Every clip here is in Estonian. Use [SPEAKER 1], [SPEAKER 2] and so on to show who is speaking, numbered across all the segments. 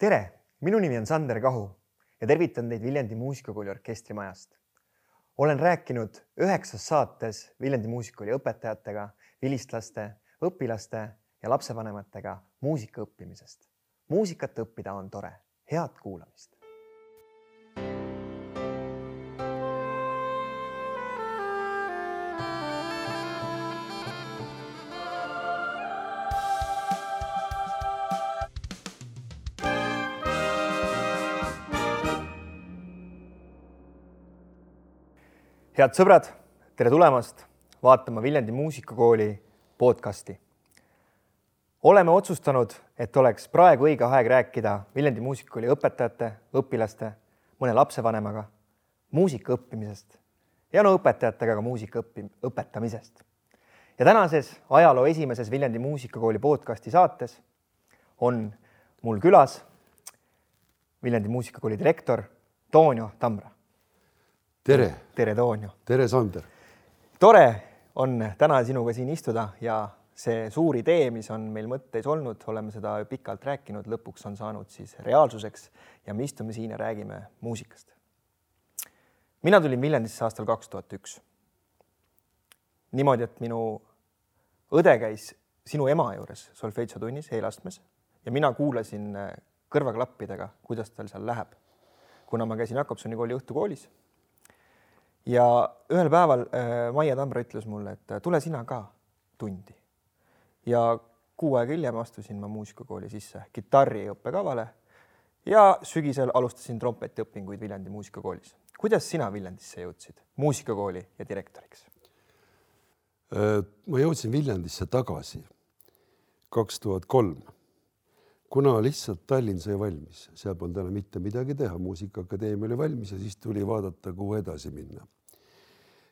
[SPEAKER 1] tere, minu nimi on Sander Kahu ja tervitan teid Viljandi Muusikakooli orkestrimajast. olen rääkinud üheksas saates Viljandi Muusikakooli õpetajatega, vilistlaste, õpilaste ja lapsevanematega muusika õppimisest. muusikat õppida on tore, head kuulamist. Head sõbrad, tere tulemast vaatama Viljandi Muusikakooli podcasti. oleme otsustanud, et oleks praegu õige aeg rääkida Viljandi Muusikakooli õpetajate, õpilaste, mõne lapsevanemaga muusika õppimisest ja no õpetajatega ka muusika õppi-, õpetamisest. ja tänases ajaloo esimeses Viljandi Muusikakooli podcasti saates on mul külas Viljandi Muusikakooli direktor Toonio Tambra
[SPEAKER 2] tere.
[SPEAKER 1] tere, Toonio.
[SPEAKER 2] tere, Sander.
[SPEAKER 1] tore on täna sinuga siin istuda ja see suur idee, mis on meil mõtteis olnud, oleme seda pikalt rääkinud, lõpuks on saanud siis reaalsuseks ja me istume siin ja räägime muusikast. mina tulin Viljandisse aastal kaks tuhat üks. niimoodi, et minu õde käis sinu ema juures solfeitsotunnis eelastmes ja mina kuulasin kõrvaklappidega, kuidas tal seal läheb. kuna ma käisin Jakobsoni kooli õhtukoolis ja ühel päeval äh, Maie Tambra ütles mulle, et tule sina ka tundi. ja kuu aega hiljem astusin ma muusikakooli sisse kitarri õppekavale ja sügisel alustasin trompetiõpinguid Viljandi muusikakoolis. kuidas sina Viljandisse jõudsid muusikakooli ja direktoriks?
[SPEAKER 2] Äh, ma jõudsin Viljandisse tagasi kaks tuhat kolm, kuna lihtsalt Tallinn sai valmis, seal polnud enam mitte midagi teha, Muusikaakadeemia oli valmis ja siis tuli vaadata, kuhu edasi minna.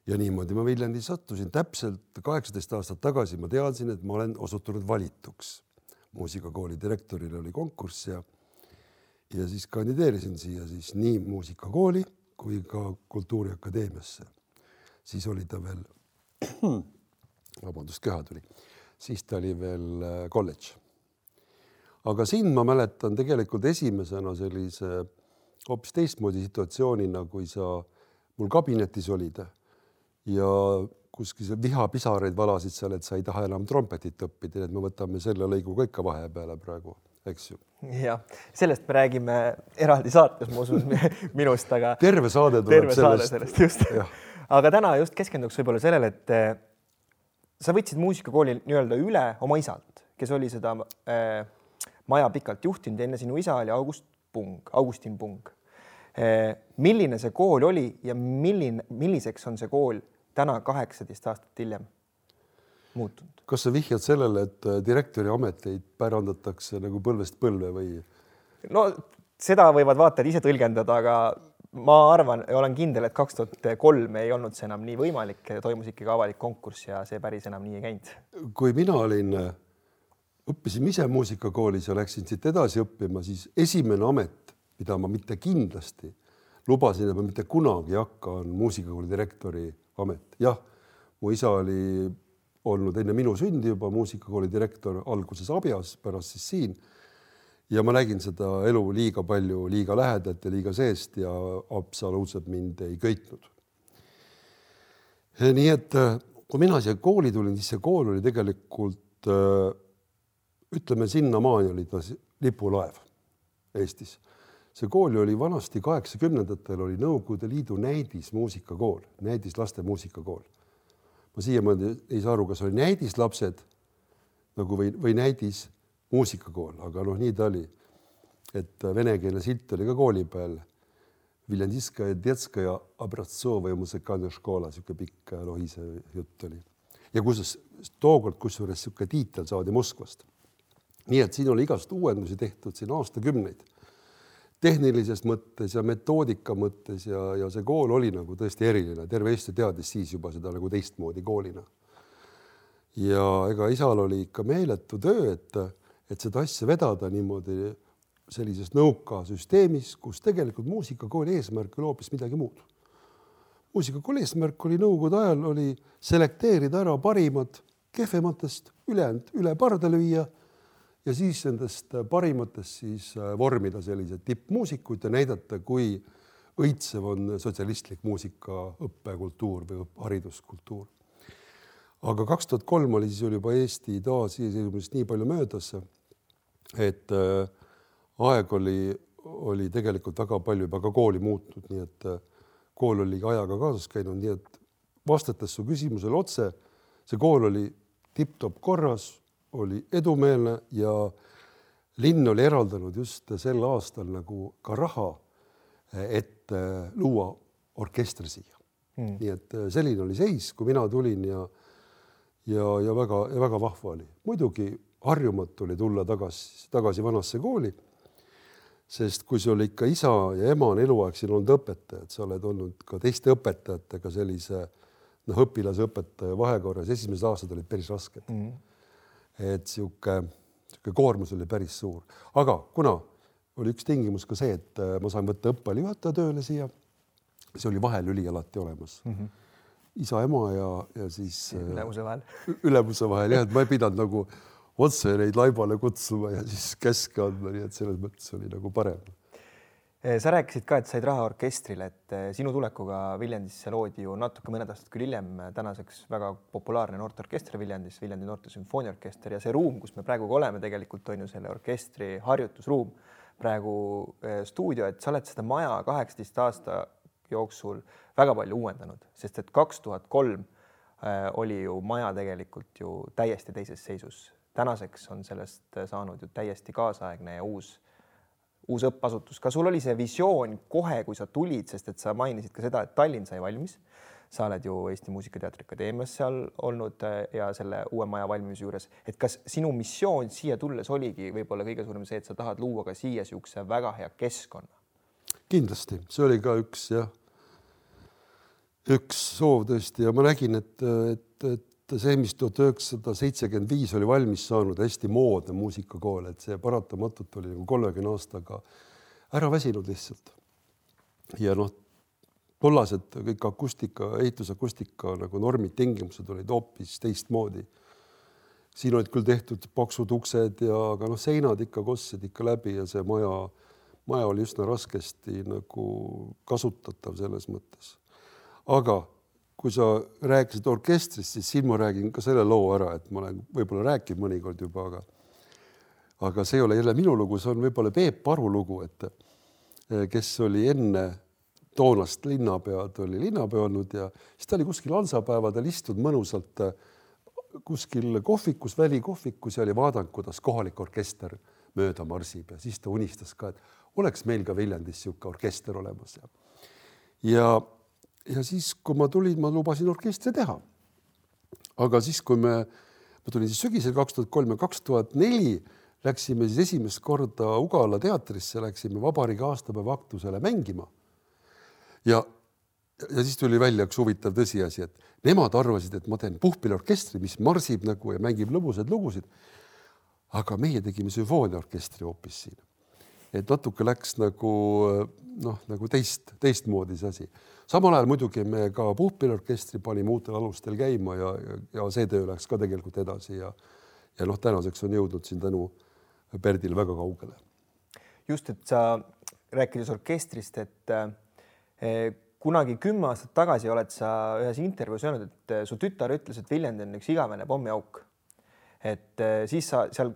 [SPEAKER 2] ja niimoodi ma Viljandi sattusin, täpselt kaheksateist aastat tagasi ma teadsin, et ma olen osutunud valituks. muusikakooli direktoril oli konkurss ja ja siis kandideerisin siia siis nii muusikakooli kui ka Kultuuriakadeemiasse. siis oli ta veel vabandust, köha tuli, siis ta oli veel kolledž. Aga siin ma mäletan tegelikult esimesena sellise hoopis teistmoodi situatsioonina, kui sa mul kabinetis olid ja kuskil vihapisaraid valasid seal, et sa ei taha enam trompetit õppida, et me võtame selle lõigu ka ikka vahepeale praegu, eks ju.
[SPEAKER 1] jah, sellest me räägime eraldi saates, ma usun minust, aga.
[SPEAKER 2] terve saade tuleb
[SPEAKER 1] terve sellest. sellest, just. aga täna just keskenduks võib-olla sellele, et eh, sa võtsid muusikakooli nii-öelda üle oma isalt, kes oli seda äh, maja pikalt juhtinud, enne sinu isa oli August Pung, Augustin Pung äh,. milline see kool oli ja milline, milliseks on see kool täna kaheksateist aastat hiljem muutunud?
[SPEAKER 2] kas sa vihjad sellele, et direktori ameteid pärandatakse nagu põlvest põlve või?
[SPEAKER 1] no seda võivad vaatajad ise tõlgendada, aga ma arvan olen kindel, et kaks tuhat kolm ei olnud see enam nii võimalik, toimus ikkagi avalik konkurss ja see päris enam nii ei käinud.
[SPEAKER 2] kui mina olin, õppisin ise muusikakoolis ja läksin siit edasi õppima, siis esimene amet, mida ma mitte kindlasti lubasin, et ma mitte kunagi ei hakka, on muusikakooli direktori amet. jah, mu isa oli olnud enne minu sündi juba muusikakooli direktor, alguses Abjas, pärast siis siin ja ma nägin seda elu liiga palju, liiga lähedalt ja liiga seest ja absoluutselt mind ei köitnud. nii et kui mina siia kooli tulin, siis see kool oli tegelikult ütleme, sinnamaani oli ta lipulaev Eestis. see kool oli vanasti kaheksakümnendatel oli Nõukogude Liidu näidismuusikakool, näidislaste muusikakool. ma siiamaani ei saa aru, kas oli näidislapsed nagu või, või näidis muusikakool, aga noh, nii ta oli. et venekeelne silt oli ka kooli peal. Viljandiskaja detskaja obraztsova ja musikaalne škola, niisugune pikk lohisev jutt oli. ja kusjuures tookord, kusjuures niisugune tiitel saadi Moskvast. Nii et siin oli igast uuendusi tehtud siin aastakümneid tehnilises mõttes ja metoodika mõttes ja, ja see kool oli nagu tõesti eriline, terve Eesti teadis siis juba seda nagu teistmoodi koolina. ja ega isal oli ikka meeletu töö, et et seda asja vedada niimoodi sellises nõukasüsteemis, kus tegelikult muusikakooli eesmärk oli hoopis midagi muud. muusikakooli eesmärk oli nõukogude ajal oli selekteerida ära parimad kehvematest, ülejäänud üle parda lüüa ja siis nendest parimatest siis vormida sellised tippmuusikuid ja näidata, kui õitsev on sotsialistlik muusika õppekultuur või hariduskultuur. aga kaks tuhat kolm oli siis oli juba Eesti taasiseseisvumisest nii palju möödas, et aeg oli, oli tegelikult väga palju juba ka kooli muutnud, nii et kool oli ajaga kaasas käinud, nii et vastates su küsimusele otse, see kool oli tipp-topp korras, oli edumeelne ja linn oli eraldanud just sel aastal nagu ka raha, et äh, luua orkester siia mm.. nii et äh, selline oli seis, kui mina tulin ja ja, ja väga ja väga vahva oli. muidugi harjumatu oli tulla tagasi, tagasi vanasse kooli sest kui sul ikka isa ja ema on eluaeg siin olnud õpetajad, sa oled olnud ka teiste õpetajatega sellise noh, õpilasõpetaja vahekorras, esimesed aastad olid päris rasked mm. Et sihuke, sihuke koormus oli päris suur, aga kuna oli üks tingimus ka see, et äh, ma sain võtta õppealajuhataja tööle siia, see oli vahelüli alati olemas mm. -hmm. isa, ema ja, ja siis
[SPEAKER 1] äh, ülemuse vahel
[SPEAKER 2] ülemuse vahel jah, et ma ei pidanud nagu otse neid laibale kutsuma ja siis käske andma, nii et selles mõttes oli nagu parem.
[SPEAKER 1] Eh, sa rääkisid ka, et said raha orkestrile, et eh, sinu tulekuga Viljandisse loodi ju natuke mõned aastad küll hiljem eh, tänaseks väga populaarne noorteorkester Viljandis, Viljandi Noorte Sümfooniaorkester. Ja see ruum, kus me praegu ka oleme, tegelikult on ju selle orkestri harjutusruum, praegu stuudio, et sa oled seda maja kaheksateist aasta jooksul väga palju uuendanud, sest et kaks tuhat kolm oli ju maja tegelikult ju täiesti teises seisus. Tänaseks on sellest saanud ju täiesti kaasaegne ja uus, uus õppeasutus. ka sul oli see visioon kohe, kui sa tulid, sest et sa mainisid ka seda, et Tallinn sai valmis. sa oled ju Eesti Muusikateatri Akadeemias seal olnud äh, ja selle uue maja valmimise juures, et kas sinu missioon siia tulles oligi võib-olla kõige suurem see, et sa tahad luua ka siia niisuguse väga hea keskkonna?
[SPEAKER 2] kindlasti, see oli ka üks jah, üks soov tõesti ja ma nägin, et, et, et see, mis tuhat üheksasada seitsekümmend viis oli valmis saanud, hästi moodne muusikakool, et see paratamatult oli nagu kolmekümne aastaga ära väsinud lihtsalt. ja noh, tollased kõik akustika, ehitusakustika nagu normid, tingimused olid hoopis teistmoodi. siin olid küll tehtud paksud uksed ja, aga noh, seinad ikka kostsid ikka läbi ja see maja, maja oli üsna raskesti nagu kasutatav selles mõttes. aga kui sa rääkisid orkestrist, siis siin ma räägin ka selle loo ära, et ma olen võib-olla rääkinud mõnikord juba, aga aga see ei ole jälle minu lugu, see on võib-olla Peep Aru lugu, et eh, kes oli enne toonast linnapead, oli linnapea olnud ja siis ta oli kuskil Hansapäevadel istunud mõnusalt eh, kuskil kohvikus, välikohvikus ja oli vaadanud, kuidas kohalik orkester mööda marsib ja siis ta unistas ka, et oleks meil ka Viljandis niisugune orkester olemas ja ja ja siis, kui ma tulin, ma lubasin orkestri teha. aga siis, kui me, ma tulin siis sügisel kaks tuhat kolm ja kaks tuhat neli läksime siis esimest korda Ugala teatrisse, läksime vabariigi aastapäeva aktusele mängima. ja, ja siis tuli välja üks huvitav tõsiasi, et nemad arvasid, et ma teen puhkpilliorkestri, mis marsib nagu ja mängib lõbusaid lugusid. aga meie tegime sümfooniaorkestri hoopis siin. et natuke läks nagu noh, nagu teist, teistmoodi see asi samal ajal muidugi me ka puhkpilliorkestri panime uutel alustel käima ja, ja, ja see töö läks ka tegelikult edasi ja ja noh, tänaseks on jõudnud siin tänu Perdile väga kaugele.
[SPEAKER 1] just, et sa rääkides orkestrist, et eh, kunagi kümme aastat tagasi oled sa ühes intervjuus öelnud, et eh, su tütar ütles, et Viljandi on üks igavene pommiauk. et eh, siis sa seal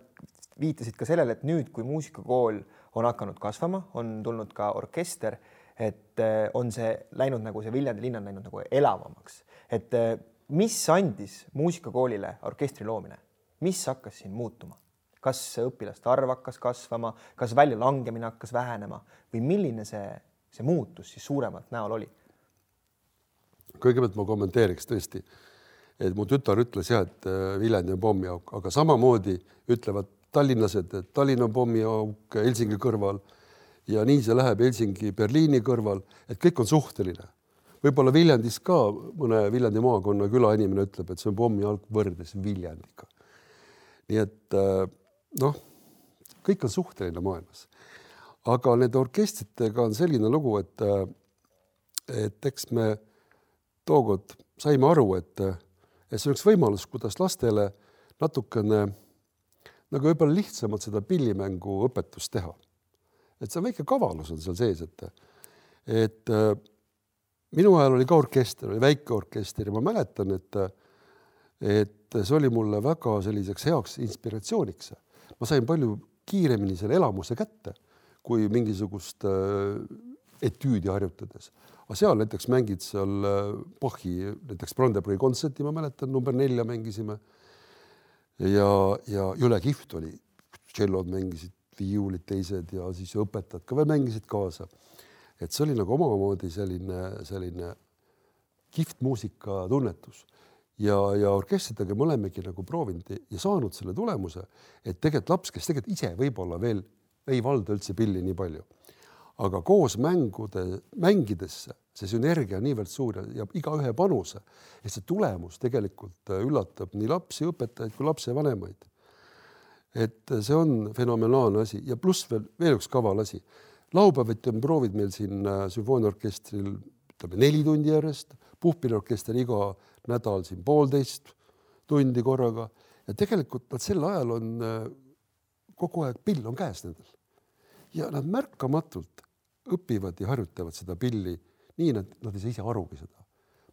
[SPEAKER 1] viitasid ka sellele, et nüüd, kui muusikakool on hakanud kasvama, on tulnud ka orkester et eh, on see läinud nagu see Viljandi linn on läinud nagu elavamaks, et eh, mis andis muusikakoolile orkestri loomine, mis hakkas siin muutuma, kas õpilaste arv hakkas kasvama, kas väljalangemine hakkas vähenema? Või milline see, see muutus siis suuremalt näol oli?
[SPEAKER 2] kõigepealt ma kommenteeriks tõesti, et mu tütar ütles jah, et eh, Viljandi on pommiauk, aga samamoodi ütlevad tallinlased, et Tallinn on pommiauk Helsingi kõrval ja nii see läheb Helsingi, Berliini kõrval, et kõik on suhteline. võib-olla Viljandis ka mõne Viljandi maakonna külainimene ütleb, et see on pommijalg võrreldes Viljandiga. nii et äh, noh, kõik on suhteline maailmas. aga nende orkestritega on selline lugu, et, äh, et eks me tookord saime aru, et, et see oleks võimalus, kuidas lastele natukene nagu võib-olla lihtsamalt seda pillimängu õpetust teha. Et see väike kavalus on seal sees, et, et äh, minu ajal oli ka orkester, oli väike orkester ja ma mäletan, et, et see oli mulle väga selliseks heaks inspiratsiooniks. ma sain palju kiiremini selle elamuse kätte kui mingisugust äh, etüüdi harjutades. aga seal näiteks mängid seal äh, Bachi näiteks Brandenburgi kontserti, ma mäletan, number nelja mängisime. ja, ja jõle kihvt oli, tšellod mängisid, viiulid teised ja siis õpetajad ka veel mängisid kaasa. et see oli nagu omamoodi selline, selline kihvt muusikatunnetus ja, ja orkestritega me olemegi nagu proovinud ja saanud selle tulemuse, et tegelikult laps, kes tegelikult ise võib-olla veel ei valda üldse pilli nii palju, aga koos mängude, mängidesse see sünergia on niivõrd suur ja, igaühe panuse, et see tulemus tegelikult üllatab nii lapsi, õpetajaid kui lapsevanemaid. Et see on fenomenaalne asi. Ja pluss veel, veel üks kaval asi. laupäeviti on proovid meil siin äh, sümfooniaorkestril ütleme neli tundi järjest, puhkpilliorkester iga nädal siin poolteist tundi korraga. Ja tegelikult nad sel ajal on äh, kogu aeg pill on käes nendel. Ja nad märkamatult õpivad ja harjutavad seda pilli nii, nad, nad ei saa ise arugi seda.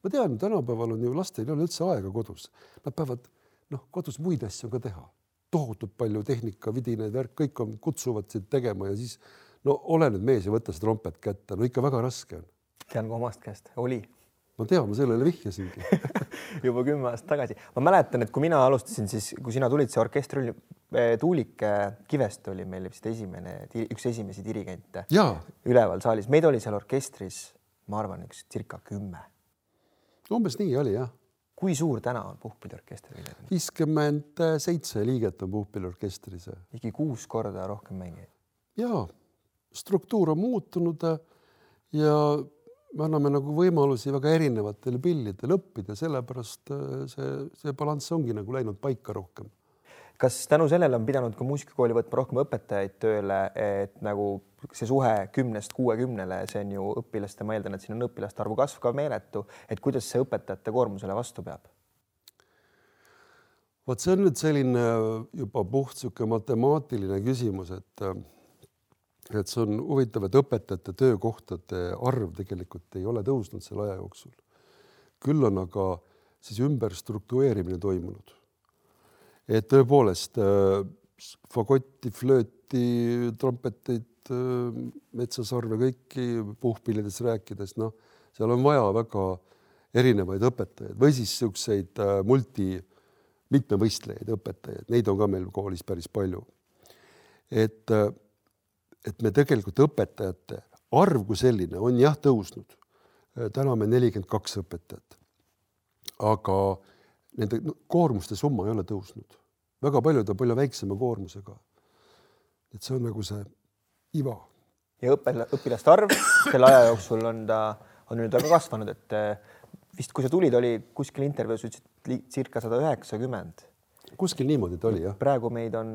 [SPEAKER 2] ma tean, tänapäeval on ju lastel ei ole üldse aega kodus, nad peavad noh, kodus muid asju ka teha, tohutult palju tehnika, vidinaid, värk, kõik on, kutsuvad sind tegema ja siis no ole nüüd mees ja võta see trompet kätte, no ikka väga raske on.
[SPEAKER 1] tean ka omast käest, oli
[SPEAKER 2] ma tean, ma sellele vihjasingi
[SPEAKER 1] juba kümme aastat tagasi. ma mäletan, et kui mina alustasin, siis kui sina tulid, see orkester oli, eh, Tuulik Kivest oli meil vist esimene, üks esimesi dirigente üleval saalis, meid oli seal orkestris, ma arvan, üks circa kümme.
[SPEAKER 2] umbes nii oli jah.
[SPEAKER 1] Kui suur täna on puhkpilliorkester?
[SPEAKER 2] viiskümmend seitse liiget on puhkpilliorkestris.
[SPEAKER 1] ligi kuus korda rohkem mängijaid.
[SPEAKER 2] ja struktuur on muutunud ja me anname nagu võimalusi väga erinevatel pillidel õppida, sellepärast äh, see, see balanss ongi nagu läinud paika rohkem.
[SPEAKER 1] Kas tänu sellele on pidanud ka muusikakooli võtma rohkem õpetajaid tööle, et nagu see suhe kümnest kuuekümnele, see on ju õpilaste, ma eeldan, et siin on õpilaste arvu kasv ka meeletu, et kuidas see õpetajate koormusele vastu peab?
[SPEAKER 2] vot see on nüüd selline juba puht niisugune matemaatiline küsimus, et et see on huvitav, et õpetajate töökohtade arv tegelikult ei ole tõusnud selle aja jooksul. küll on aga siis ümberstruktureerimine toimunud. Et tõepoolest äh, fagotti, flööti, trompeteid, äh, metsasarve, kõiki puhkpillidest rääkides, noh, seal on vaja väga erinevaid õpetajaid või siis niisuguseid äh, multi, mitmevõistlejaid õpetajaid, neid on ka meil koolis päris palju. et et me tegelikult õpetajate arv kui selline on jah tõusnud. täna me nelikümmend kaks õpetajat. aga nende koormuste summa ei ole tõusnud, väga paljud on palju väiksema koormusega. et see on nagu see iva.
[SPEAKER 1] ja õppe, õpilaste arv selle aja jooksul on ta, on nüüd väga kasvanud, et eh, vist kui sa tulid, oli kuskil intervjuus ütlesid circa sada üheksakümmend.
[SPEAKER 2] kuskil niimoodi ta oli jah.
[SPEAKER 1] praegu meid on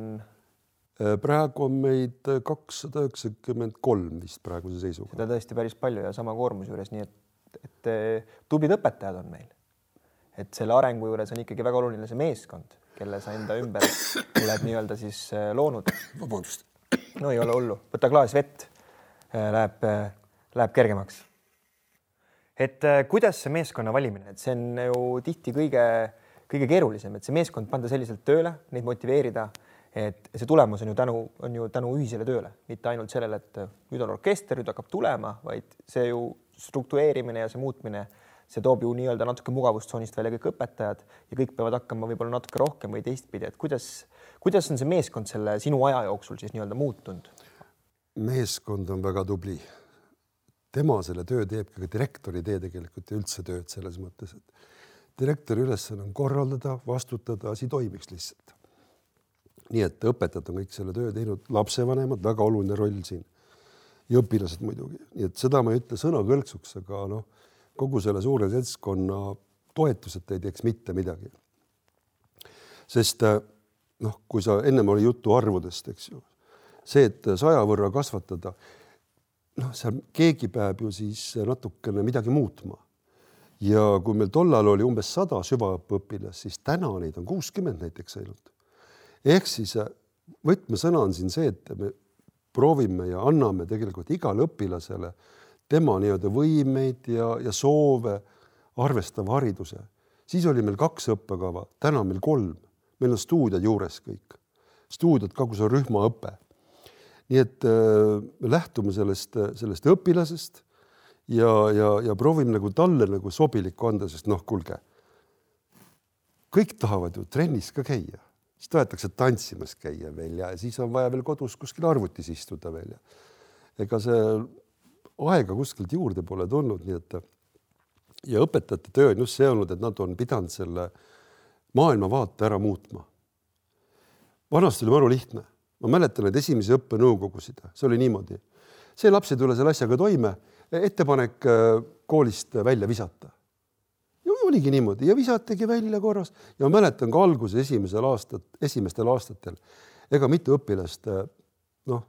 [SPEAKER 2] Äh, praegu on meid kakssada üheksakümmend kolm vist praeguse seisuga.
[SPEAKER 1] seda tõesti päris palju ja sama koormuse juures, nii et, et äh, tublid õpetajad on meil. Et selle arengu juures on ikkagi väga oluline see meeskond, kelle sa enda ümber oled nii-öelda siis loonud.
[SPEAKER 2] vabandust.
[SPEAKER 1] no ei ole hullu, võta klaas vett. Läheb, läheb kergemaks. et kuidas see meeskonna valimine, et see on ju tihti kõige, kõige keerulisem, et see meeskond panda selliselt tööle, neid motiveerida et see tulemus on ju tänu, on ju tänu ühisele tööle, mitte ainult sellele, et nüüd on orkester, nüüd hakkab tulema, vaid see ju struktureerimine ja see muutmine, see toob ju nii-öelda natuke mugavustsoonist välja kõik õpetajad ja kõik peavad hakkama võib-olla natuke rohkem või teistpidi, et kuidas, kuidas on see meeskond selle sinu aja jooksul siis nii-öelda muutunud?
[SPEAKER 2] meeskond on väga tubli. tema selle töö teeb, ka direktor ei tee tegelikult ju üldse tööd selles mõttes, et direktori ülesanne on korraldada, vastutada, asi toimiks lihtsalt nii et õpetajad on kõik selle töö teinud, lapsevanemad, väga oluline roll siin ja õpilased muidugi, nii et seda ma ei ütle sõnakõlksuks, aga noh, kogu selle suure seltskonna toetuseta ei teeks mitte midagi. sest noh, kui sa ennem oli juttu arvudest, eks ju, see, et saja võrra kasvatada, noh, seal keegi peab ju siis natukene midagi muutma. ja kui meil tollal oli umbes sada süvaõppeõpilast, siis täna neid on kuuskümmend näiteks ainult ehk siis äh, võtmesõna on siin see, et me proovime ja anname tegelikult igale õpilasele tema nii-öelda võimeid ja, ja soove arvestava hariduse. siis oli meil kaks õppekava, täna on meil kolm, meil on stuudiod juures kõik, stuudiod, kogu see rühmaõpe. nii et äh, me lähtume sellest, sellest õpilasest ja, ja, ja proovime nagu talle nagu sobilikku anda, sest noh, kuulge, kõik tahavad ju trennis ka käia siis tahetakse tantsimas käia veel ja siis on vaja veel kodus kuskil arvutis istuda veel ja ega see aega kuskilt juurde pole tulnud, nii et ja õpetajate töö on just see olnud, et nad on pidanud selle maailmavaate ära muutma. vanasti oli maru lihtne, ma mäletan neid esimesi õppenõukogusid, see oli niimoodi, see laps ei tule selle asjaga toime, ettepanek äh, koolist välja visata. Oligi niimoodi. Ja visatigi välja korras. Ja ma mäletan ka alguses esimesel aastat, esimestel aastatel, ega mitu õpilast noh,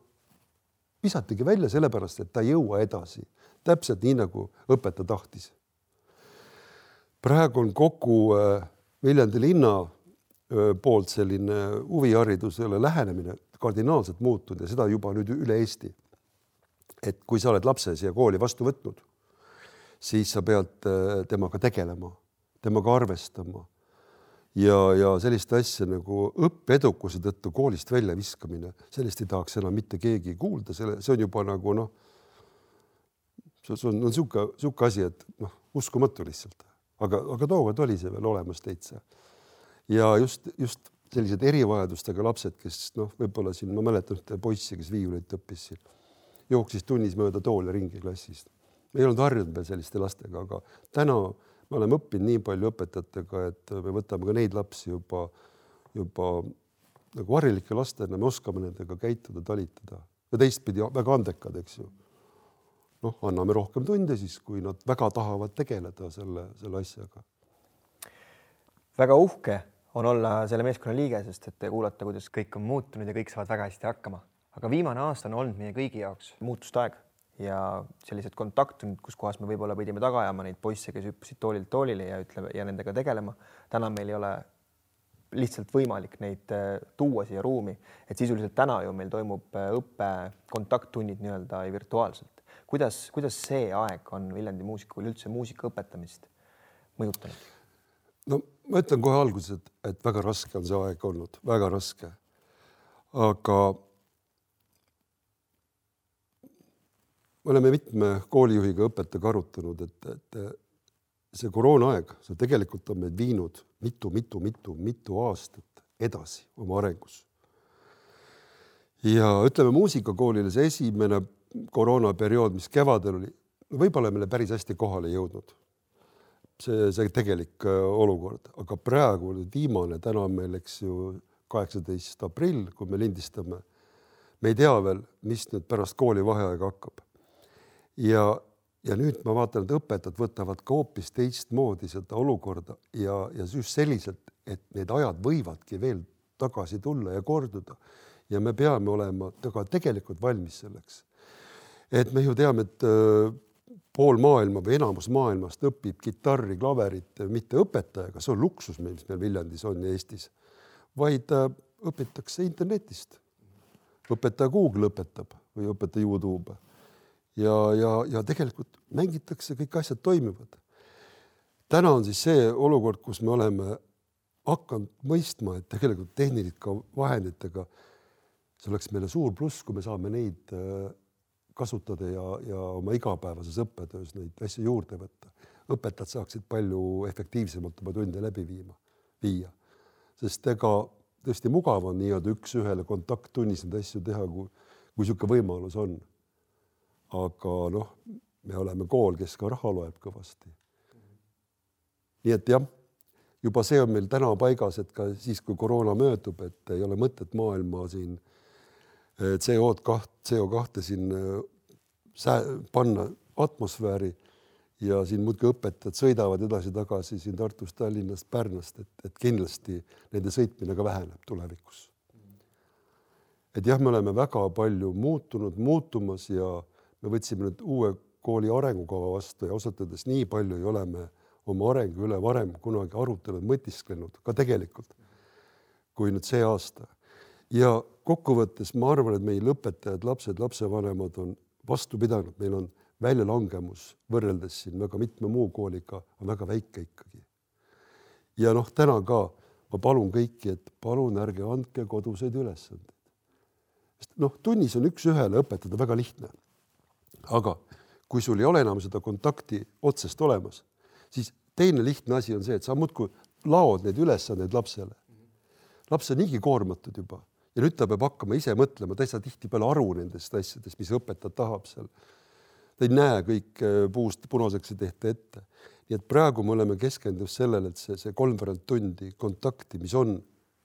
[SPEAKER 2] visatigi välja sellepärast, et ta ei jõua edasi, täpselt nii nagu õpetaja tahtis. praegu on kogu äh, Viljandi linna äh, poolt selline huviharidusele lähenemine kardinaalselt muutunud ja seda juba nüüd üle Eesti. et kui sa oled lapse siia kooli vastu võtnud, siis sa pead äh, temaga tegelema temaga arvestama. Ja, ja sellist asja nagu õppeedukuse tõttu koolist väljaviskamine, sellest ei tahaks enam mitte keegi kuulda, selle, see on juba nagu noh, see on niisugune, niisugune asi, et noh, uskumatu lihtsalt, aga, aga tookord oli see veel olemas täitsa. ja just, just sellised erivajadustega lapsed, kes noh, võib-olla siin ma mäletan ühte poissi, kes viiulit õppis siin, jooksis tunnis mööda tooli ringi klassist. ei olnud harjunud veel selliste lastega, aga täna me oleme õppinud nii palju õpetajatega, et me võtame ka neid lapsi juba, juba nagu harilike lastena, me oskame nendega käituda, talitada ja teistpidi väga andekad, eks ju. noh, anname rohkem tunde siis, kui nad väga tahavad tegeleda selle, selle asjaga.
[SPEAKER 1] väga uhke on olla selle meeskonna liige, sest et te kuulate, kuidas kõik on muutunud ja kõik saavad väga hästi hakkama. aga viimane aasta on olnud meie kõigi jaoks muutuste aeg ja sellised kontaktid, kus kohas me võib-olla pidime taga ajama neid poisse, kes hüppasid toolilt toolile ja ütleme ja nendega tegelema. täna meil ei ole lihtsalt võimalik neid äh, tuua siia ruumi, et sisuliselt täna ju meil toimub äh, õppe kontakttunnid nii-öelda virtuaalselt. kuidas, kuidas see aeg on Viljandi muusikul üldse muusika õpetamist mõjutanud?
[SPEAKER 2] no ma ütlen kohe alguses, et, et väga raske on see aeg olnud, väga raske. aga me oleme mitme koolijuhiga, õpetajaga arutanud, et, et see koroonaaeg, see tegelikult on meid viinud mitu-mitu-mitu-mitu aastat edasi oma arengus. ja ütleme muusikakoolile see esimene koroonaperiood, mis kevadel oli, võib-olla meile päris hästi kohale jõudnud. see, see tegelik äh, olukord, aga praegu viimane, täna on meil, eks ju, kaheksateist aprill, kui me lindistame. me ei tea veel, mis nüüd pärast koolivaheaega hakkab ja, ja nüüd ma vaatan, et õpetajad võtavad ka hoopis teistmoodi seda olukorda ja, ja just selliselt, et need ajad võivadki veel tagasi tulla ja korduda. ja me peame olema ka tegelikult valmis selleks. et me ju teame, et äh, pool maailma või enamus maailmast õpib kitarri, klaverit mitte õpetajaga, see on luksus, mis meil Viljandis on ja Eestis, vaid äh, õpitakse internetist. õpetaja Google õpetab või õpetaja Youtube ja, ja, ja tegelikult mängitakse, kõik asjad toimivad. täna on siis see olukord, kus me oleme hakanud mõistma, et tegelikult tehniliste vahenditega see oleks meile suur pluss, kui me saame neid äh, kasutada ja, ja oma igapäevases õppetöös neid asju juurde võtta. õpetajad saaksid palju efektiivsemalt oma tunde läbi viima, viia, sest ega tõesti mugav on nii-öelda üks-ühele kontakttunnis neid asju teha, kui, kui niisugune võimalus on aga noh, me oleme kool, kes ka raha loeb kõvasti. nii et jah, juba see on meil täna paigas, et ka siis, kui koroona möödub, et ei ole mõtet maailma siin eh, CO-d kaht, CO kahte siin eh, panna atmosfääri ja siin muudkui õpetajad sõidavad edasi-tagasi siin Tartust, Tallinnast, Pärnust, et, et kindlasti nende sõitmine ka väheneb tulevikus. et jah, me oleme väga palju muutunud, muutumas ja me võtsime nüüd uue kooli arengukava vastu ja ausalt öeldes nii palju ei ole me oma arengu üle varem kunagi arutanud, mõtisklenud ka tegelikult, kui nüüd see aasta. ja kokkuvõttes ma arvan, et meil õpetajad, lapsed, lapsevanemad on vastu pidanud, meil on väljalangemus võrreldes siin väga mitme muu kooliga on väga väike ikkagi. ja noh, täna ka ma palun kõiki, et palun ärge andke koduseid ülesandeid. sest noh, tunnis on üks-ühele õpetada väga lihtne. Aga kui sul ei ole enam seda kontakti otsest olemas, siis teine lihtne asi on see, et sa muudkui laod neid ülesandeid lapsele. laps on niigi koormatud juba ja nüüd ta peab hakkama ise mõtlema, ta ei saa tihtipeale aru nendest asjadest, mis õpetaja tahab seal. ta ei näe kõik äh, puust punaseks ei tehta ette. nii et praegu me oleme keskendunud sellele, et see, see kolmveerand tundi kontakti, mis on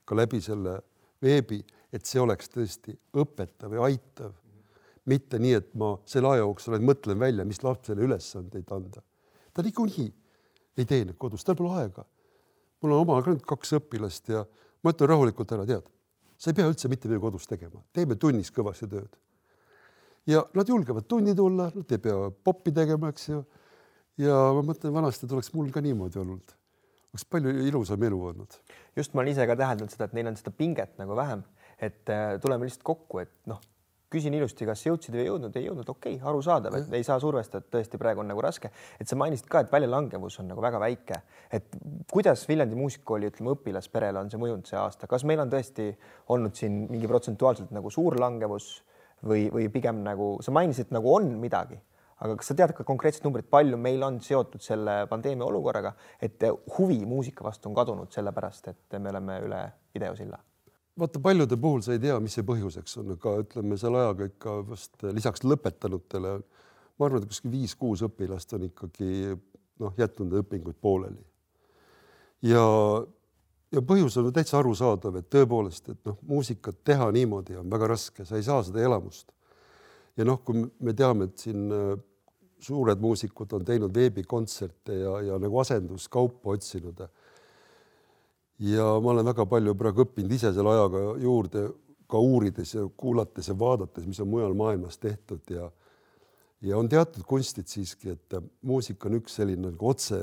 [SPEAKER 2] ka läbi selle veebi, et see oleks tõesti õpetav ja aitav. Mitte nii, et ma selle aja jooksul ainult mõtlen välja, mis lapsele ülesandeid anda. ta niikuinii ei tee neid kodus, tal pole aega. mul on omal ka nüüd kaks õpilast ja ma ütlen rahulikult ära, tead sa ei pea üldse mitte midagi kodus tegema, teeme tunnis kõvasti tööd. ja nad julgevad tunni tulla, nad ei pea poppi tegema, eks ju. ja ma mõtlen, vanasti tuleks mul ka niimoodi olnud. oleks palju ilusam elu olnud.
[SPEAKER 1] just, ma olen ise ka täheldanud seda, et neil on seda pinget nagu vähem, et äh, tuleme lihtsalt kokku, et noh küsin ilusti, kas jõudsid või ei jõudnud, ei jõudnud, okei okay,, arusaadav, et ei saa survestada, tõesti praegu on nagu raske, et sa mainisid ka, et väljalangevus on nagu väga väike, et kuidas Viljandi muusikakooli, ütleme õpilasperele on see mõjunud see aasta, kas meil on tõesti olnud siin mingi protsentuaalselt nagu suur langevus või, või pigem nagu sa mainisid, nagu on midagi, aga kas sa tead ka konkreetset numbrit, palju meil on seotud selle pandeemia olukorraga, et huvi muusika vastu on kadunud sellepärast, et me oleme üle videosilla
[SPEAKER 2] vaata paljude puhul sa ei tea, mis see põhjuseks on, aga ütleme selle ajaga ikka vast lisaks lõpetanutele, ma arvan, et kuskil viis-kuus õpilast on ikkagi noh, jätnud õpinguid pooleli. ja, ja põhjus on täitsa arusaadav, et tõepoolest, et noh, muusikat teha niimoodi on väga raske, sa ei saa seda elamust. ja noh, kui me teame, et siin äh, suured muusikud on teinud veebikontserte ja, ja nagu asenduskaupa otsinud ja ma olen väga palju praegu õppinud ise selle ajaga juurde, ka uurides ja kuulates ja vaadates, mis on mujal maailmas tehtud ja ja on teatud kunstid siiski, et muusika on üks selline nagu otse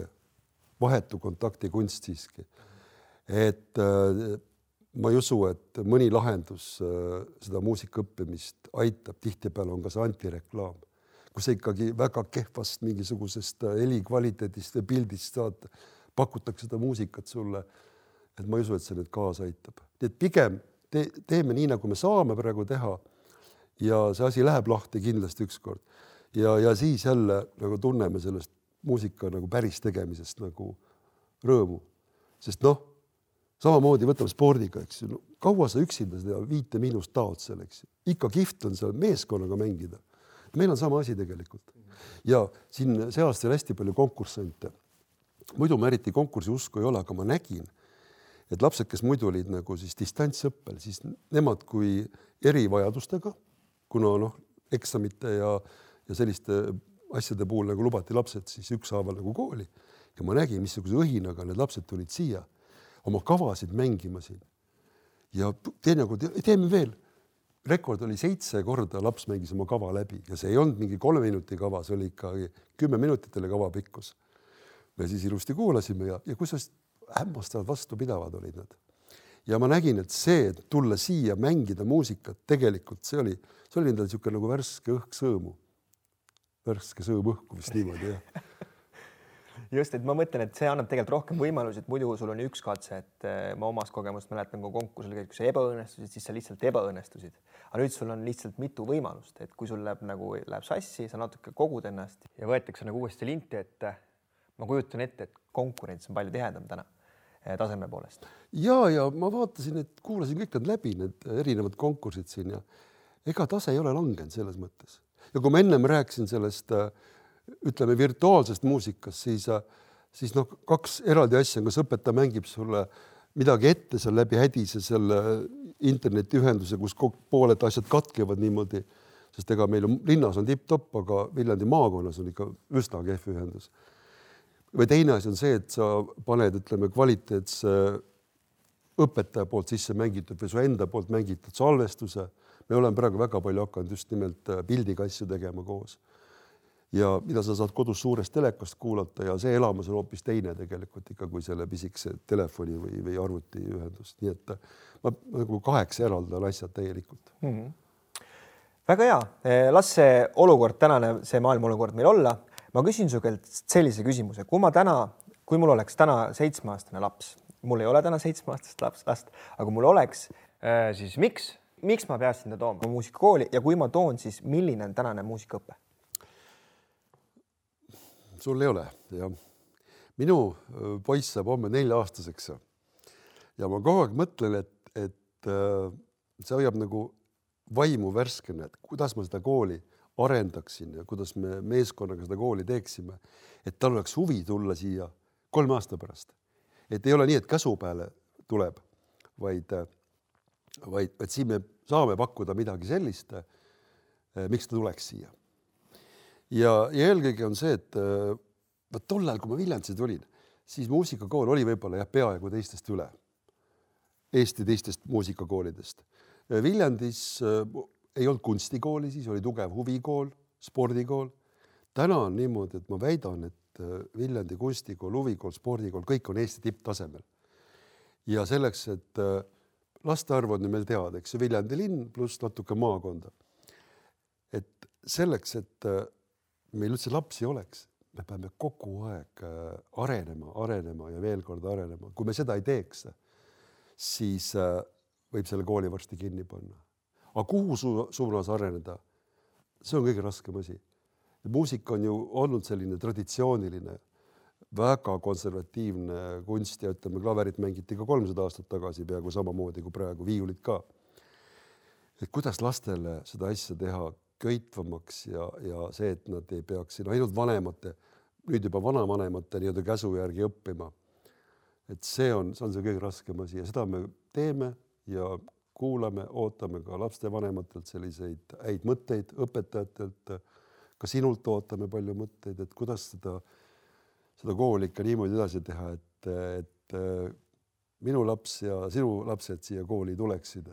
[SPEAKER 2] vahetu kontakti kunst siiski. et äh, ma ei usu, et mõni lahendus äh, seda muusika õppimist aitab, tihtipeale on ka see antireklaam, kus ikkagi väga kehvast mingisugusest helikvaliteedist või pildist saad, pakutakse seda muusikat sulle et ma ei usu, et see nüüd kaasa aitab, nii et pigem te, teeme nii, nagu me saame praegu teha. ja see asi läheb lahti kindlasti ükskord ja, ja siis jälle nagu tunneme sellest muusika nagu päris tegemisest nagu rõõmu, sest noh, samamoodi võtame spordiga, eks ju no,, kaua sa üksinda seda viite miinust taod seal, eks ju, ikka kihvt on seal meeskonnaga mängida. meil on sama asi tegelikult ja siin see aasta oli hästi palju konkursante. muidu ma eriti konkursi usku ei ole, aga ma nägin et lapsed, kes muidu olid nagu siis distantsõppel, siis nemad kui erivajadustega, kuna noh, eksamite ja, ja selliste asjade puhul nagu lubati lapsed siis ükshaaval nagu kooli ja ma nägin, missuguse õhinaga need lapsed tulid siia oma kavasid mängima siin. ja teinekord teeme veel, rekord oli seitse korda laps mängis oma kava läbi ja see ei olnud mingi kolme minuti kava, see oli ikkagi kümme minutit oli kava pikkus. me siis ilusti kuulasime ja, ja kusjuures hämmastavalt vastupidavad olid nad. ja ma nägin, et see, et tulla siia mängida muusikat, tegelikult see oli, see oli endal niisugune nagu värske õhk sõõmu. värske sõõm õhku vist niimoodi jah
[SPEAKER 1] just, et ma mõtlen, et see annab tegelikult rohkem võimalusi, et muidu sul on üks katse, et eh, ma omast kogemust mäletan, kui konkursil käid, kui sa ebaõnnestusid, siis sa lihtsalt ebaõnnestusid. aga nüüd sul on lihtsalt mitu võimalust, et kui sul läheb nagu läheb sassi, sa natuke kogud ennast ja võetakse nagu uuesti linti, et eh, ma kujutan ette, et konkurents on palju tihedam täna taseme poolest?
[SPEAKER 2] ja, ja ma vaatasin, et kuulasin kõik need läbi, need erinevad konkursid siin ja ega tase ei ole langenud selles mõttes. ja kui ma ennem rääkisin sellest ütleme virtuaalsest muusikast, siis, siis noh, kaks eraldi asja, kas õpetaja mängib sulle midagi ette seal läbi hädise selle internetiühenduse, kus pooled asjad katkevad niimoodi, sest ega meil on linnas on tipp-topp, aga Viljandi maakonnas on ikka üsna kehv ühendus või teine asi on see, et sa paned, ütleme, kvaliteetse õpetaja poolt sisse mängitud või su enda poolt mängitud salvestuse. me oleme praegu väga palju hakanud just nimelt äh, pildiga asju tegema koos. ja mida sa saad kodus suurest telekast kuulata ja see elamus on hoopis teine tegelikult ikka kui selle pisikese telefoni või, või arvutiühendus, nii et ma nagu kaheks eraldan asjad täielikult mm. -hmm.
[SPEAKER 1] väga hea, las see olukord, tänane see maailma olukord meil olla. Ma küsin su käest sellise küsimuse, kui ma täna, kui mul oleks täna seitsmeaastane laps, mul ei ole täna seitsmeaastast laps, last, aga mul oleks, siis miks, miks ma peaksin ta tooma muusikakooli ja kui ma toon, siis milline on tänane muusikaõpe?
[SPEAKER 2] sul ei ole, jah. minu poiss saab homme nelja-aastaseks ja ma kogu aeg mõtlen, et, et see hoiab nagu vaimu värskena, et kuidas ma seda kooli arendaksin ja kuidas me meeskonnaga seda kooli teeksime, et tal oleks huvi tulla siia kolme aasta pärast. et ei ole nii, et käsu peale tuleb, vaid, vaid, et siin me saame pakkuda midagi sellist, miks ta tuleks siia ja, ja eelkõige on see, et vot tol ajal, kui ma Viljandisse tulin, siis muusikakool oli võib-olla jah, peaaegu teistest üle, Eesti teistest muusikakoolidest. Viljandis ei olnud kunstikooli, siis oli tugev huvikool, spordikool. täna on niimoodi, et ma väidan, et Viljandi kunstikool, huvikool, spordikool, kõik on Eesti tipptasemel. ja selleks, et laste arv on ju meil teada, eks ju, Viljandi linn pluss natuke maakonda. et selleks, et meil üldse lapsi oleks, me peame kogu aeg äh, arenema, arenema ja veel kord arenema, kui me seda ei teeks, siis äh, võib selle kooli varsti kinni panna. Aga kuhu su suunas areneda? see on kõige raskem asi. muusika on ju olnud selline traditsiooniline, väga konservatiivne kunst ja ütleme, klaverit mängiti ka kolmsada aastat tagasi peaaegu samamoodi kui praegu, viiulit ka. et kuidas lastele seda asja teha köitvamaks ja, ja see, et nad ei peaks siin ainult vanemate, nüüd juba vanavanemate nii-öelda käsu järgi õppima. et see on, see on see kõige raskem asi ja seda me teeme ja kuulame, ootame ka lapsevanematelt selliseid häid mõtteid, õpetajatelt. ka sinult ootame palju mõtteid, et kuidas seda, seda kooli ikka niimoodi edasi teha, et, et minu laps ja sinu lapsed siia kooli tuleksid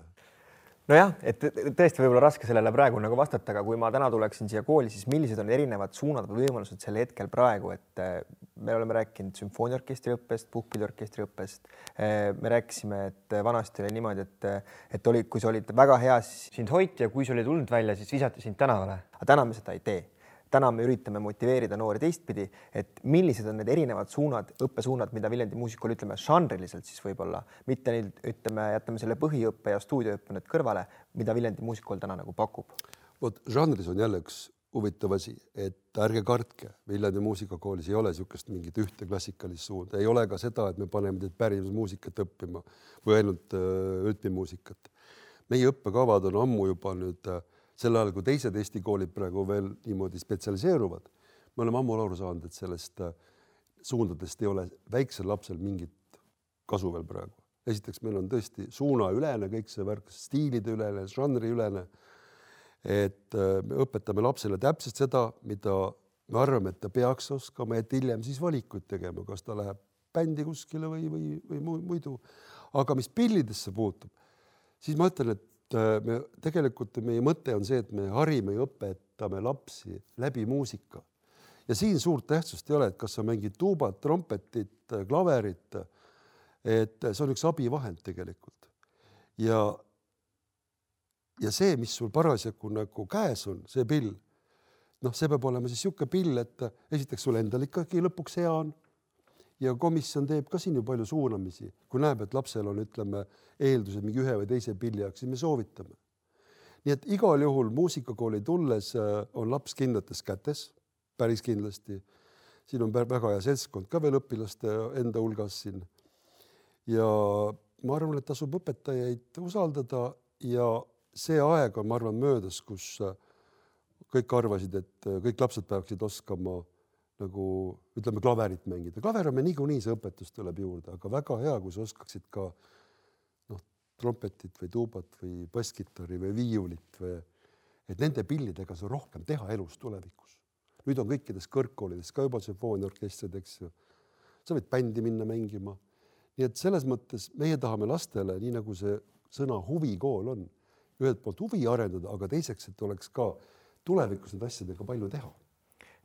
[SPEAKER 1] nojah, et tõesti võib-olla raske sellele praegu nagu vastata, aga kui ma täna tuleksin siia kooli, siis millised on erinevad suunad või võimalused sel hetkel praegu, et eh, me oleme rääkinud sümfooniaorkestri õppest, puhkpilliorkestri õppest. Eh, me rääkisime, et vanasti oli niimoodi, et, et oli, kui sa olid väga hea, siis sind hoiti ja kui sa olid tulnud välja, siis visati sind tänavale, aga täna me seda ei tee täna me üritame motiveerida noori teistpidi, et millised on need erinevad suunad, õppesuunad, mida Viljandi muusikool, ütleme žanriliselt siis võib-olla, mitte nüüd ütleme, jätame selle põhiõppe ja stuudioõppe nüüd kõrvale, mida Viljandi muusikool täna nagu pakub?
[SPEAKER 2] vot žanris on jälle üks huvitav asi, et ärge kartke, Viljandi muusikakoolis ei ole niisugust mingit ühte klassikalist suunda, ei ole ka seda, et me paneme teid pärimusmuusikat õppima või ainult äh, rütmimuusikat. meie õppekavad on ammu juba nüüd äh, sel ajal, kui teised Eesti koolid praegu veel niimoodi spetsialiseeruvad, me oleme ammu aru saanud, et sellest äh, suundadest ei ole väiksel lapsel mingit kasu veel praegu. esiteks, meil on tõesti suunaülene kõik see värk, stiilide ülene, žanriülene. et äh, me õpetame lapsele täpselt seda, mida me arvame, et ta peaks oskama, et hiljem siis valikuid tegema, kas ta läheb bändi kuskile või, või, või muidu. aga mis pillidesse puutub, siis ma ütlen, et me tegelikult meie mõte on see, et me harime ja õpetame lapsi läbi muusika ja siin suurt tähtsust ei ole, et kas sa mängid tuubat, trompetit, klaverit. et see on üks abivahend tegelikult ja ja see, mis sul parasjagu nagu käes on, see pill, noh, see peab olema siis niisugune pill, et esiteks sul endal ikkagi lõpuks hea on ja komisjon teeb ka siin ju palju suunamisi, kui näeb, et lapsel on, ütleme, eeldused mingi ühe või teise pilli jaoks, siis me soovitame. nii et igal juhul muusikakooli tulles äh, on laps kindlates kätes, päris kindlasti. siin on väga hea seltskond ka veel õpilaste enda hulgas siin. ja ma arvan, et tasub õpetajaid usaldada ja see aeg on, ma arvan, möödas, kus äh, kõik arvasid, et äh, kõik lapsed peaksid oskama nagu ütleme, klaverit mängida. klaver on meil niikuinii, see õpetus tuleb juurde, aga väga hea, kui sa oskaksid ka noh, trompetit või tuubat või basskitarri või viiulit või et nende pillidega sa rohkem teha elus tulevikus. nüüd on kõikides kõrgkoolides ka juba sümfooniaorkestrid, eks ju. sa võid bändi minna mängima. nii et selles mõttes meie tahame lastele, nii nagu see sõna huvikool on, ühelt poolt huvi arendada, aga teiseks, et oleks ka tulevikus nende asjadega palju teha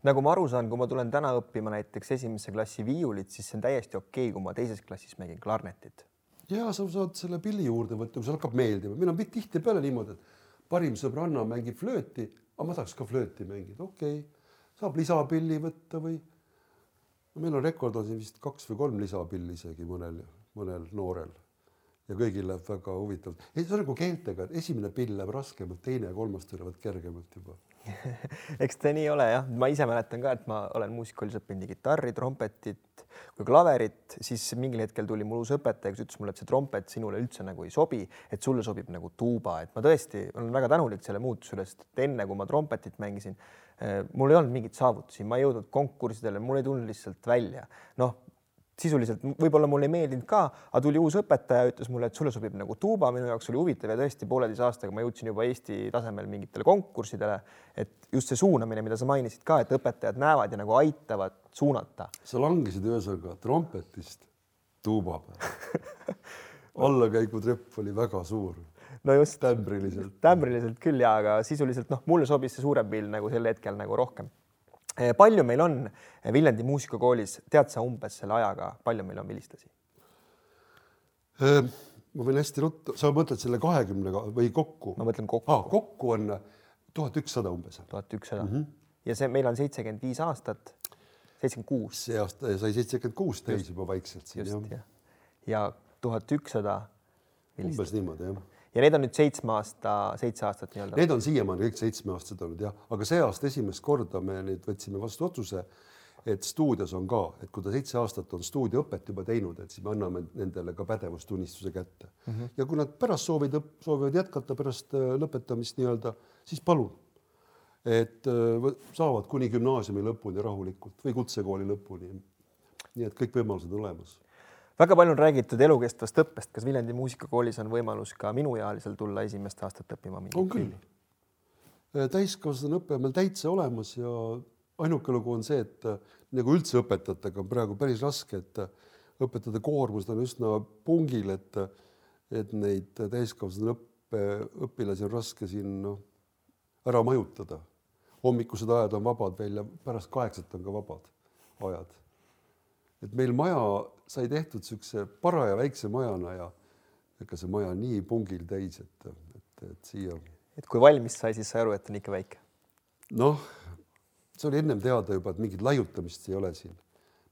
[SPEAKER 1] nagu ma aru saan, kui ma tulen täna õppima näiteks esimesse klassi viiulit, siis see on täiesti okei okay,, kui ma teises klassis mängin klarnetit.
[SPEAKER 2] ja sa saad selle pilli juurde võtta, sulle hakkab meeldima, meil on tihtipeale niimoodi, et parim sõbranna mängib flööti, aga ma tahaks ka flööti mängida, okei okay., saab lisapilli võtta või no meil on rekord on siin vist kaks või kolm lisapilli isegi mõnel, mõnel noorel ja kõigil läheb väga huvitavalt. ei, see on nagu keeltega, et esimene pill läheb raskemalt, teine ja kolmas tulevad kergemalt juba
[SPEAKER 1] eks ta nii ole jah, ma ise mäletan ka, et ma olen muusikakoolis õppinud nii kitarri, trompetit kui klaverit, siis mingil hetkel tuli mul uus õpetaja, kes ütles mulle, et see trompet sinule üldse nagu ei sobi, et sulle sobib nagu tuuba, et ma tõesti olen väga tänulik selle muutuse üle, sest enne kui ma trompetit mängisin, eh, mul ei olnud mingeid saavutusi, ma ei jõudnud konkurssidele, mul ei tulnud lihtsalt välja. noh, sisuliselt võib-olla mulle ei meeldinud ka, aga tuli uus õpetaja, ütles mulle, et sulle sobib nagu tuuba, minu jaoks oli huvitav ja tõesti pooleteise aastaga ma jõudsin juba Eesti tasemel mingitele konkurssidele. et just see suunamine, mida sa mainisid ka, et õpetajad näevad ja nagu aitavad suunata.
[SPEAKER 2] sa langesid ühesõnaga trompetist tuuba peale allakäigutrepp oli väga suur.
[SPEAKER 1] no just.
[SPEAKER 2] tämbriliselt.
[SPEAKER 1] tämbriliselt küll ja, aga sisuliselt noh, mulle sobis see suurem pill nagu sel hetkel nagu rohkem palju meil on Viljandi muusikakoolis, tead sa umbes selle ajaga, palju meil on vilistlasi?
[SPEAKER 2] Ehm, ma võin hästi ruttu, sa mõtled selle kahekümnega või kokku?
[SPEAKER 1] ma mõtlen kokku
[SPEAKER 2] ah,. kokku on tuhat ükssada umbes.
[SPEAKER 1] tuhat ükssada mhm. ja see, meil on seitsekümmend viis aastat, seitsekümmend kuus.
[SPEAKER 2] see aasta sai seitsekümmend kuus täis juba vaikselt.
[SPEAKER 1] just, jah. ja tuhat ükssada.
[SPEAKER 2] umbes niimoodi, jah
[SPEAKER 1] ja need on nüüd seitsme aasta, seitse aastat nii-öelda.
[SPEAKER 2] Need on siiamaani kõik seitsmeaastased olnud jah, aga see aasta esimest korda me nüüd võtsime vastu otsuse, et stuudios on ka, et kui ta seitse aastat on stuudioõpet juba teinud, et siis me anname nendele ka pädevustunnistuse kätte mm. -hmm. ja kui nad pärast soovivad, soovivad jätkata pärast äh, lõpetamist nii-öelda, siis palun. et äh, saavad kuni gümnaasiumi lõpuni rahulikult või kutsekooli lõpuni. nii et kõik võimalused on olemas
[SPEAKER 1] väga palju on räägitud elukestvast õppest, kas Viljandi muusikakoolis on võimalus ka minuealisel tulla esimest aastat õppima?
[SPEAKER 2] on küll. Äh, täiskasvanu õpe on meil täitsa olemas ja ainuke lugu on see, et äh, nagu üldse õpetajatega on praegu päris raske, et äh, õpetajate koormus on üsna pungil, et, et neid täiskasvanu õppe, õpilasi on raske siin noh, ära majutada. hommikused ajad on vabad veel ja pärast kaheksat on ka vabad ajad et meil maja sai tehtud niisuguse paraja väikse majana ja ega see maja nii pungil täis, et, et, et siia.
[SPEAKER 1] et kui valmis sai, siis sai aru, et on ikka väike?
[SPEAKER 2] noh, see oli ennem teada juba, et mingit laiutamist ei ole siin.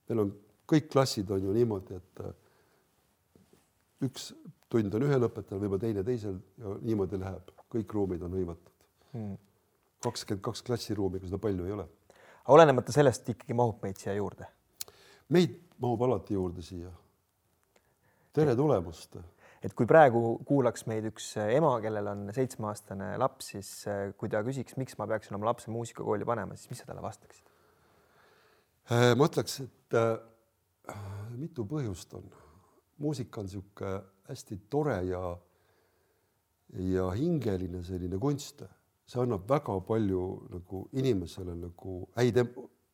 [SPEAKER 2] meil on kõik klassid on ju niimoodi, et üks tund on ühel õpetajal, võib-olla teine teisel ja niimoodi läheb, kõik ruumid on hõivatud. Hmm. kakskümmend kaks klassiruumi, ega seda palju ei ole.
[SPEAKER 1] olenemata sellest ikkagi mahub meid siia juurde
[SPEAKER 2] meid mahub alati juurde siia. tere tulemast.
[SPEAKER 1] et kui praegu kuulaks meid üks ema, kellel on seitsmeaastane laps, siis eh, kui ta küsiks, miks ma peaksin oma lapse muusikakooli panema, siis mis sa talle vastaksid?
[SPEAKER 2] Äh, ma ütleks, et äh, mitu põhjust on. muusika on niisugune hästi tore ja ja hingeline selline kunst, see annab väga palju nagu inimesele nagu häid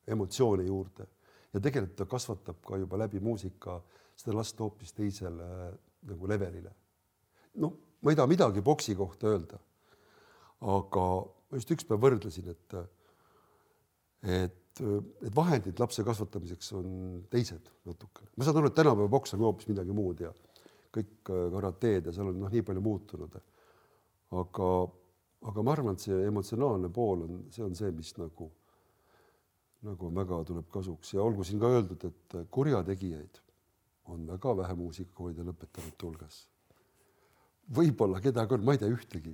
[SPEAKER 2] emotsioone juurde ja tegelikult ta kasvatab ka juba läbi muusika seda last hoopis teisele nagu levelile. noh, ma ei taha midagi boksi kohta öelda. aga ma just ükspäev võrdlesin, et et need vahendid lapse kasvatamiseks on teised natukene. ma saan aru, et tänapäeva boks on hoopis midagi muud ja kõik äh, karateed ja seal on noh, nii palju muutunud. aga, aga ma arvan, et see emotsionaalne pool on, see on see, mis nagu nagu väga tuleb kasuks ja olgu siin ka öeldud, et kurjategijaid on väga vähe muusikakoolide lõpetanute hulgas. võib-olla kedagi on, ma ei tea ühtegi.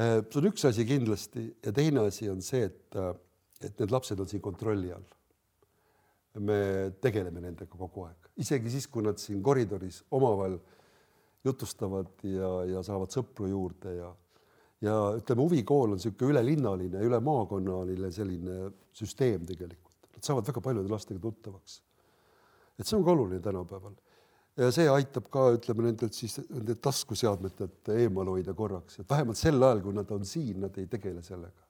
[SPEAKER 2] Äh, see on üks asi kindlasti ja teine asi on see, et, äh, et need lapsed on siin kontrolli all. me tegeleme nendega kogu aeg, isegi siis, kui nad siin koridoris omavahel jutustavad ja, ja saavad sõpru juurde ja ja ütleme, huvikool on niisugune ülelinnaline, üle maakonnaline selline süsteem tegelikult, nad saavad väga paljude lastega tuttavaks. et see on ka oluline tänapäeval ja see aitab ka, ütleme nendelt siis nende taskuseadmetelt eemal hoida korraks, et vähemalt sel ajal, kui nad on siin, nad ei tegele sellega.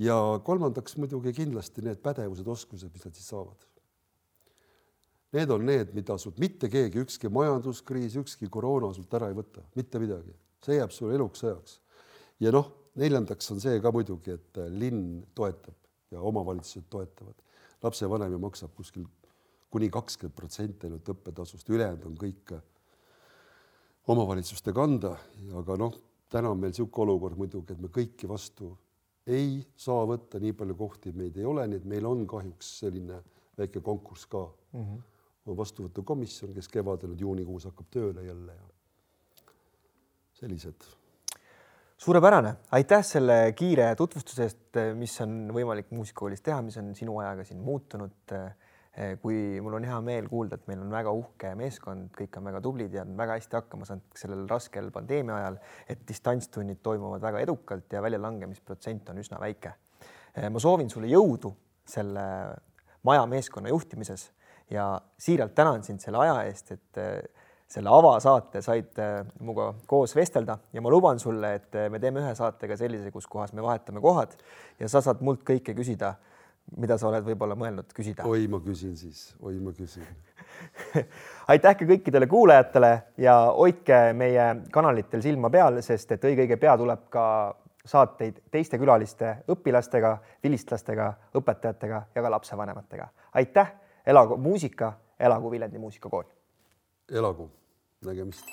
[SPEAKER 2] ja kolmandaks muidugi kindlasti need pädevused, oskused, mis nad siis saavad. Need on need, mida sult mitte keegi, ükski majanduskriis, ükski koroona sult ära ei võta, mitte midagi see jääb sulle eluks ajaks. ja noh, neljandaks on see ka muidugi, et linn toetab ja omavalitsused toetavad. lapsevanem ju maksab kuskil kuni kakskümmend protsenti ainult õppetasust, ülejäänud on kõik omavalitsuste kanda, aga noh, täna on meil niisugune olukord muidugi, et me kõiki vastu ei saa võtta, nii palju kohti meid ei ole, nii et meil on kahjuks selline väike konkurss ka mm. -hmm. on vastuvõtukomisjon, kes kevadel nüüd juunikuus hakkab tööle jälle ja sellised.
[SPEAKER 1] suurepärane, aitäh selle kiire tutvustuse eest, mis on võimalik muusikakoolis teha, mis on sinu ajaga siin muutunud kui mul on hea meel kuulda, et meil on väga uhke meeskond, kõik on väga tublid ja on väga hästi hakkama saanud sellel raskel pandeemia ajal, et distantstunnid toimuvad väga edukalt ja väljalangemisprotsent on üsna väike. Ma soovin sulle jõudu selle maja meeskonna juhtimises ja siiralt tänan sind selle aja eest, et selle avasaate said minuga koos vestelda ja ma luban sulle, et me teeme ühe saate ka sellise, kus kohas me vahetame kohad ja sa saad mult kõike küsida mida sa oled võib-olla mõelnud küsida?
[SPEAKER 2] oi, ma küsin siis, oi, ma küsin
[SPEAKER 1] aitäh ka kõikidele kuulajatele ja hoidke meie kanalitel silma peal, sest et õige-õige pea tuleb ka saateid teiste külaliste, õpilastega, vilistlastega, õpetajatega ja ka lapsevanematega. aitäh, elagu muusika, elagu Viljandi muusikakool.
[SPEAKER 2] elagu, nägemist